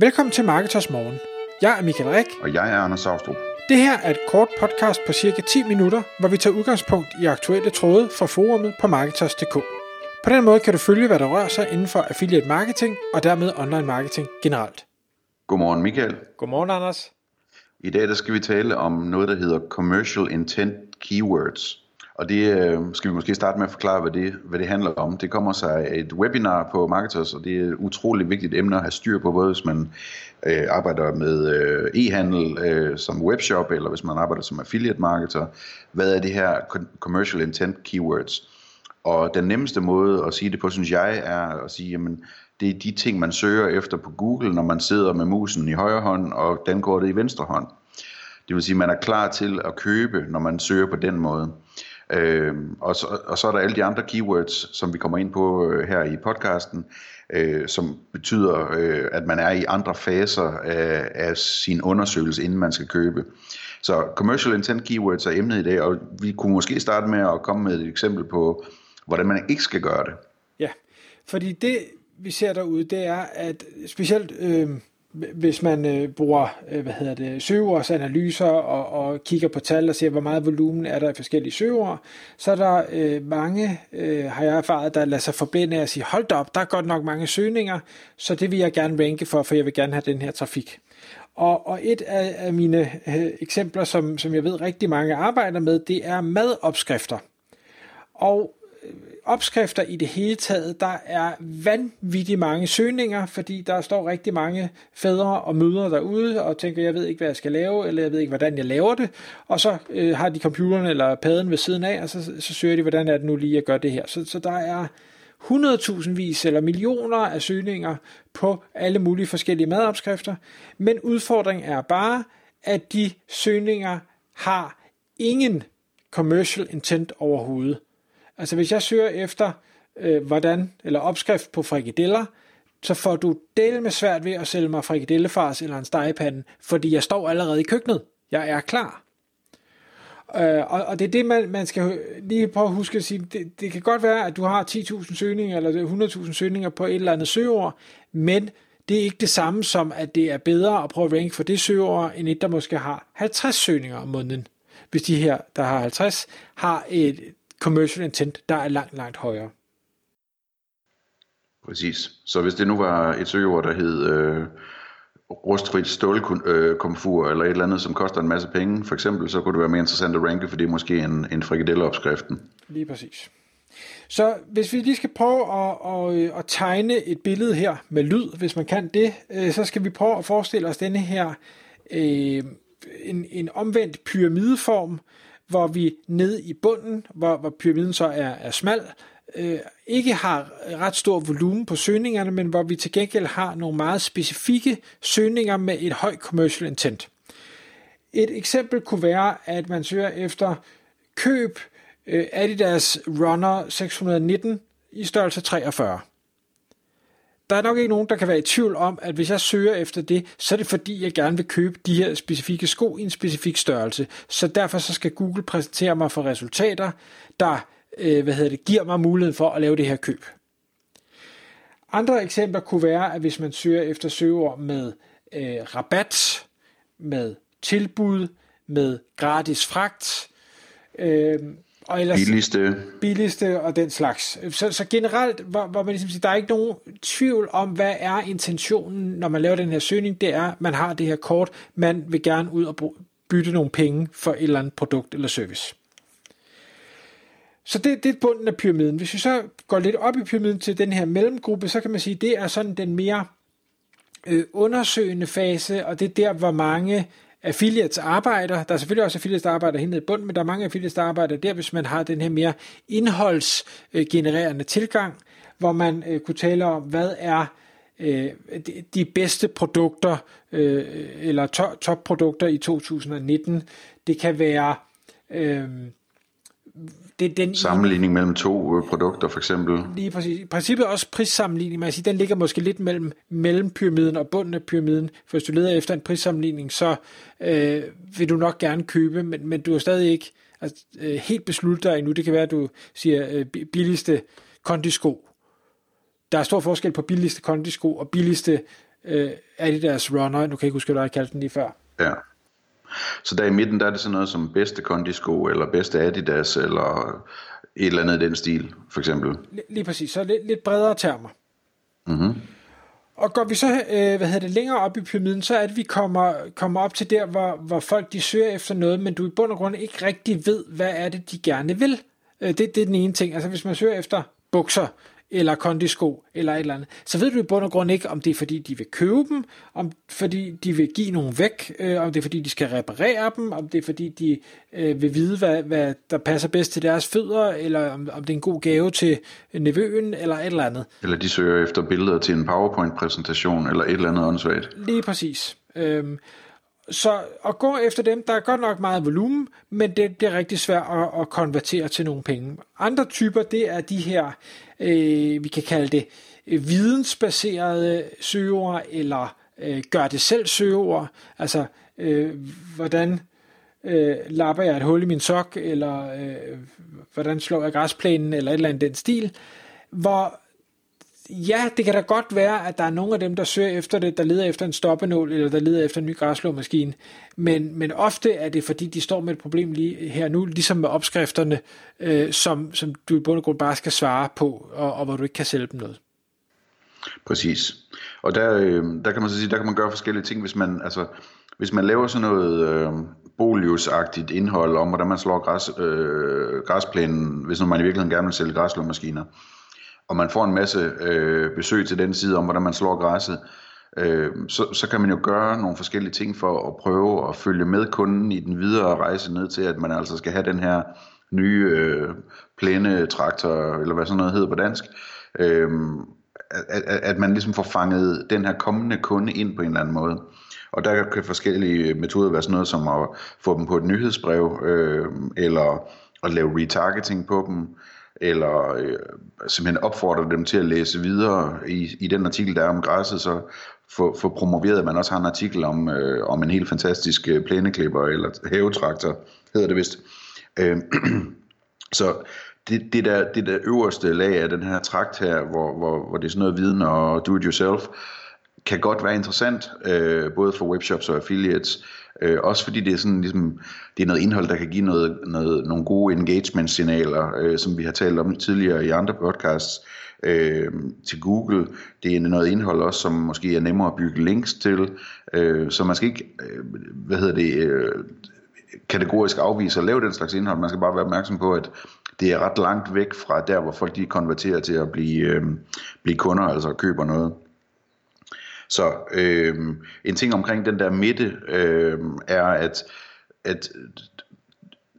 Velkommen til Marketers Morgen. Jeg er Michael Rik. Og jeg er Anders Saustrup. Det her er et kort podcast på cirka 10 minutter, hvor vi tager udgangspunkt i aktuelle tråde fra forumet på Marketers.dk. På den måde kan du følge, hvad der rører sig inden for affiliate marketing og dermed online marketing generelt. Godmorgen Michael. Godmorgen Anders. I dag der skal vi tale om noget, der hedder Commercial Intent Keywords. Og det øh, skal vi måske starte med at forklare, hvad det, hvad det handler om. Det kommer sig af et webinar på Marketers, og det er et utroligt vigtigt emne at have styr på, både hvis man øh, arbejder med øh, e-handel øh, som webshop, eller hvis man arbejder som affiliate marketer. Hvad er det her Commercial Intent Keywords? Og den nemmeste måde at sige det på, synes jeg, er at sige, jamen, det er de ting, man søger efter på Google, når man sidder med musen i højre hånd, og den går det i venstre hånd. Det vil sige, at man er klar til at købe, når man søger på den måde. Øh, og, så, og så er der alle de andre keywords, som vi kommer ind på øh, her i podcasten, øh, som betyder, øh, at man er i andre faser af, af sin undersøgelse, inden man skal købe. Så commercial intent keywords er emnet i dag, og vi kunne måske starte med at komme med et eksempel på, hvordan man ikke skal gøre det. Ja, fordi det vi ser derude, det er, at specielt øh, hvis man øh, bruger øh, hvad hedder det, søgeordsanalyser og, og kigger på tal og ser, hvor meget volumen er der i forskellige søgeord, så er der øh, mange, øh, har jeg erfaret, der lader sig forblinde af at sige, hold op, der er godt nok mange søgninger, så det vil jeg gerne ranke for, for jeg vil gerne have den her trafik. Og, og et af, af mine øh, eksempler, som, som jeg ved rigtig mange arbejder med, det er madopskrifter. Og opskrifter i det hele taget, der er vanvittigt mange søgninger, fordi der står rigtig mange fædre og mødre derude, og tænker, jeg ved ikke, hvad jeg skal lave, eller jeg ved ikke, hvordan jeg laver det, og så øh, har de computeren eller paden ved siden af, og så, så søger de, hvordan er det nu lige at gøre det her. Så, så der er 100.000 vis eller millioner af søgninger på alle mulige forskellige madopskrifter, men udfordringen er bare, at de søgninger har ingen commercial intent overhovedet. Altså hvis jeg søger efter, øh, hvordan, eller opskrift på frikadeller, så får du del med svært ved at sælge mig frikadellefars eller en stegepande, fordi jeg står allerede i køkkenet. Jeg er klar. Øh, og, og det er det, man, man skal lige prøve at huske at sige. Det, det kan godt være, at du har 10.000 søgninger, eller 100.000 søgninger på et eller andet søgeord, men det er ikke det samme som, at det er bedre at prøve at ranke for det søgeord, end et, der måske har 50 søgninger om måneden. Hvis de her, der har 50, har et commercial intent, der er langt, langt højere. Præcis. Så hvis det nu var et søgeord, der hed øh, rustfrit stålkomfur øh, eller et eller andet, som koster en masse penge, for eksempel, så kunne det være mere interessant at ranke, for det er måske en, en frikadelleopskriften. Lige præcis. Så hvis vi lige skal prøve at, at, at tegne et billede her med lyd, hvis man kan det, øh, så skal vi prøve at forestille os denne her øh, en, en omvendt pyramideform, hvor vi ned i bunden, hvor, hvor pyramiden så er, er smal, øh, ikke har ret stor volumen på søgningerne, men hvor vi til gengæld har nogle meget specifikke søgninger med et højt commercial intent. Et eksempel kunne være, at man søger efter køb øh, Adidas Runner 619 i størrelse 43 der er nok ikke nogen, der kan være i tvivl om, at hvis jeg søger efter det, så er det fordi, jeg gerne vil købe de her specifikke sko i en specifik størrelse. Så derfor så skal Google præsentere mig for resultater, der øh, hvad hedder det, giver mig muligheden for at lave det her køb. Andre eksempler kunne være, at hvis man søger efter søgeord med øh, rabat, med tilbud, med gratis fragt, øh, og ellers, billigste. Billigste og den slags. Så, så generelt, hvor, hvor man ligesom siger, der er ikke nogen tvivl om, hvad er intentionen, når man laver den her søgning, det er, man har det her kort, man vil gerne ud og bytte nogle penge for et eller andet produkt eller service. Så det, det er bunden af pyramiden. Hvis vi så går lidt op i pyramiden til den her mellemgruppe, så kan man sige, at det er sådan den mere øh, undersøgende fase, og det er der, hvor mange affiliates arbejder. Der er selvfølgelig også affiliates, der arbejder helt ned i bunden, men der er mange affiliates, der arbejder der, hvis man har den her mere indholdsgenererende tilgang, hvor man øh, kunne tale om, hvad er øh, de bedste produkter, øh, eller to- topprodukter i 2019. Det kan være... Øh, det, den Sammenligning mellem to øh, produkter for eksempel. Lige præcis. I princippet også prissammenligning, man siger, den ligger måske lidt mellem, mellem pyramiden og bunden af pyramiden. For hvis du leder efter en prissammenligning, så øh, vil du nok gerne købe, men, men du er stadig ikke altså, øh, helt besluttet dig endnu. Det kan være, at du siger øh, billigste kondisko. Der er stor forskel på billigste kondisko og billigste øh, Adidas Runner, nu kan jeg ikke huske, hvad jeg kaldte den lige før. Ja. Så der i midten, der er det sådan noget som bedste kondisko, eller bedste Adidas, eller et eller andet i den stil, for eksempel. Lige præcis, så lidt, lidt bredere termer. Mm-hmm. Og går vi så øh, hvad hedder det, længere op i pyramiden, så er det, at vi kommer, kommer op til der, hvor, hvor folk de søger efter noget, men du i bund og grund ikke rigtig ved, hvad er det, de gerne vil. Øh, det, det er den ene ting. Altså hvis man søger efter bukser, eller kondisko, eller et eller andet, så ved du i bund og grund ikke, om det er fordi, de vil købe dem, om fordi de vil give nogen væk, øh, om det er fordi, de skal reparere dem, om det er fordi, de øh, vil vide, hvad, hvad der passer bedst til deres fødder, eller om, om det er en god gave til nevøen, eller et eller andet. Eller de søger efter billeder til en PowerPoint-præsentation, eller et eller andet åndssvagt. Lige præcis. Øhm, så at gå efter dem, der er godt nok meget volumen, men det, det er rigtig svært at, at konvertere til nogle penge. Andre typer, det er de her, øh, vi kan kalde det, øh, vidensbaserede søgeord, eller øh, gør det selv søgeord. Altså, øh, hvordan øh, lapper jeg et hul i min sok, eller øh, hvordan slår jeg græsplænen, eller et eller andet den stil, hvor ja, det kan da godt være, at der er nogle af dem, der søger efter det, der leder efter en stoppenål, eller der leder efter en ny græslåmaskine. Men, men ofte er det, fordi de står med et problem lige her nu, ligesom med opskrifterne, øh, som, som du i bund og grund bare skal svare på, og, og hvor du ikke kan sælge dem noget. Præcis. Og der, øh, der kan man så sige, der kan man gøre forskellige ting, hvis man, altså, hvis man laver sådan noget øh, boliusagtigt indhold om, hvordan man slår græs, øh, græsplænen, hvis man i virkeligheden gerne vil sælge græslåmaskiner, og man får en masse øh, besøg til den side om, hvordan man slår græsset, øh, så, så kan man jo gøre nogle forskellige ting for at prøve at følge med kunden i den videre rejse ned til, at man altså skal have den her nye øh, plænetraktor, eller hvad sådan noget hedder på dansk, øh, at, at, at man ligesom får fanget den her kommende kunde ind på en eller anden måde. Og der kan forskellige metoder være sådan noget som at få dem på et nyhedsbrev, øh, eller at lave retargeting på dem, eller øh, simpelthen opfordrer dem til at læse videre i, i den artikel, der er om græsset, så få, få promoveret, at man også har en artikel om, øh, om en helt fantastisk øh, plæneklipper eller havetraktor, hedder det vist. Øh, så det, det, der, det der øverste lag af den her trakt her, hvor, hvor, hvor det er sådan noget viden og do-it-yourself, kan godt være interessant, øh, både for webshops og affiliates, Øh, også fordi det er sådan ligesom, det er noget indhold, der kan give noget, noget, nogle gode engagement-signaler, øh, som vi har talt om tidligere i andre podcasts øh, til Google. Det er noget indhold også, som måske er nemmere at bygge links til, øh, så man skal ikke, øh, hvad hedder det, øh, kategorisk afvise at lave den slags indhold. Man skal bare være opmærksom på, at det er ret langt væk fra der, hvor folk de konverterer til at blive, øh, blive kunder, altså køber noget. Så øh, en ting omkring den der midte øh, er, at, at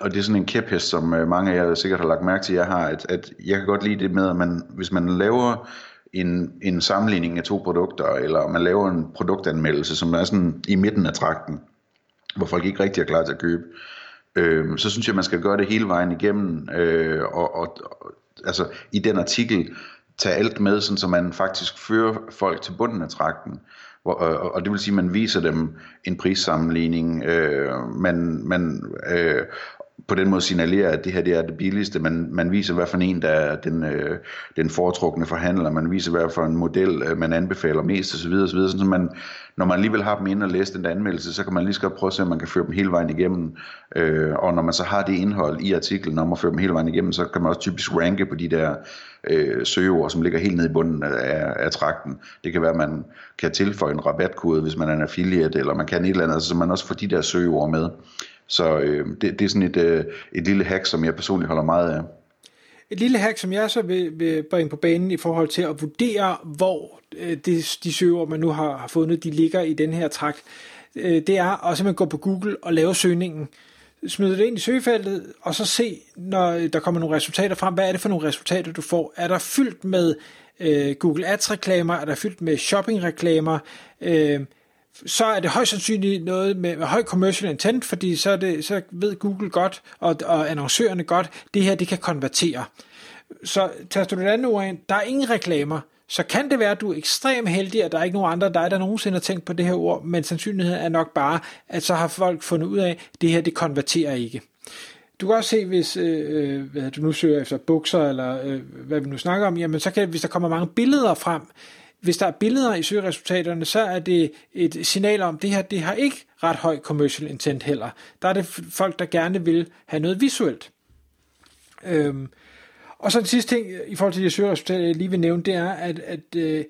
og det er sådan en kæphest, som øh, mange af jer sikkert har lagt mærke til, jeg har, at, at jeg kan godt lide det med, at man, hvis man laver en, en sammenligning af to produkter, eller man laver en produktanmeldelse, som er sådan i midten af trakten, hvor folk ikke rigtig er klar til at købe, øh, så synes jeg, man skal gøre det hele vejen igennem, øh, og, og, og altså i den artikel, tage alt med, sådan, så man faktisk fører folk til bunden af trakten. Hvor, øh, og, og det vil sige, at man viser dem en prissammenligning, øh, man, man øh, på den måde signalerer, at det her det er det billigste. Man, man viser, hvad for en, der er den, øh, den foretrukne forhandler. Man viser, hvad for en model, øh, man anbefaler mest osv. osv. Sådan, så man, når man alligevel har dem ind og læst den der anmeldelse, så kan man lige så godt prøve at se, om man kan føre dem hele vejen igennem. Øh, og når man så har det indhold i artiklen om at føre dem hele vejen igennem, så kan man også typisk ranke på de der øh, søgeord, som ligger helt nede i bunden af, af trakten. Det kan være, at man kan tilføje en rabatkode, hvis man er en affiliate, eller man kan et eller andet, så man også får de der søgeord med. Så øh, det, det er sådan et, øh, et lille hack, som jeg personligt holder meget af. Et lille hack, som jeg så vil, vil bringe på banen i forhold til at vurdere, hvor øh, de, de søger, man nu har, har fundet, de ligger i den her trakt, øh, det er at simpelthen gå på Google og lave søgningen. Smide det ind i søgefeltet, og så se, når der kommer nogle resultater frem, hvad er det for nogle resultater, du får? Er der fyldt med øh, Google Ads-reklamer? Er der fyldt med shopping-reklamer? Øh, så er det højst sandsynligt noget med, med høj commercial intent, fordi så, er det, så ved Google godt, og, og annoncørerne godt, det her det kan konvertere. Så taster du et andet ord ind, der er ingen reklamer, så kan det være, at du er ekstremt heldig, at der er ikke nogen andre dig, der nogensinde har tænkt på det her ord, men sandsynligheden er nok bare, at så har folk fundet ud af, at det her det konverterer ikke. Du kan også se, hvis øh, øh hvad du nu søger efter bukser, eller øh, hvad vi nu snakker om, jamen så kan, hvis der kommer mange billeder frem, hvis der er billeder i søgeresultaterne, så er det et signal om, at det her det har ikke ret høj commercial intent heller. Der er det folk, der gerne vil have noget visuelt. Øhm, og så den sidste ting i forhold til de søgeresultater, jeg lige vil nævne, det er, at, at øh,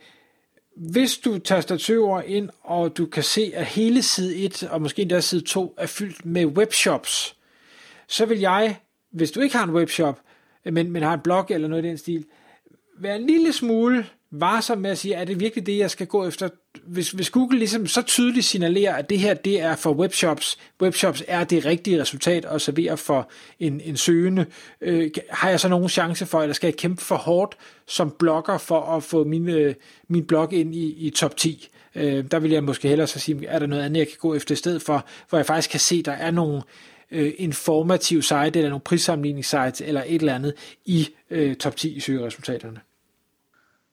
hvis du taster et søgeord ind, og du kan se, at hele side 1 og måske endda side 2 er fyldt med webshops, så vil jeg, hvis du ikke har en webshop, øh, men, men har en blog eller noget i den stil, være en lille smule varsom med at sige, er det virkelig det, jeg skal gå efter? Hvis, hvis Google ligesom så tydeligt signalerer, at det her det er for webshops, webshops er det rigtige resultat at servere for en, en søgende, øh, har jeg så nogen chance for, eller skal jeg kæmpe for hårdt som blogger for at få min, øh, min blog ind i, i top 10? Øh, der vil jeg måske hellere så sige, er der noget andet, jeg kan gå efter i stedet for, hvor jeg faktisk kan se, der er nogle øh, informative site, eller nogle prissammenligningssites, eller et eller andet i øh, top 10 i søgeresultaterne.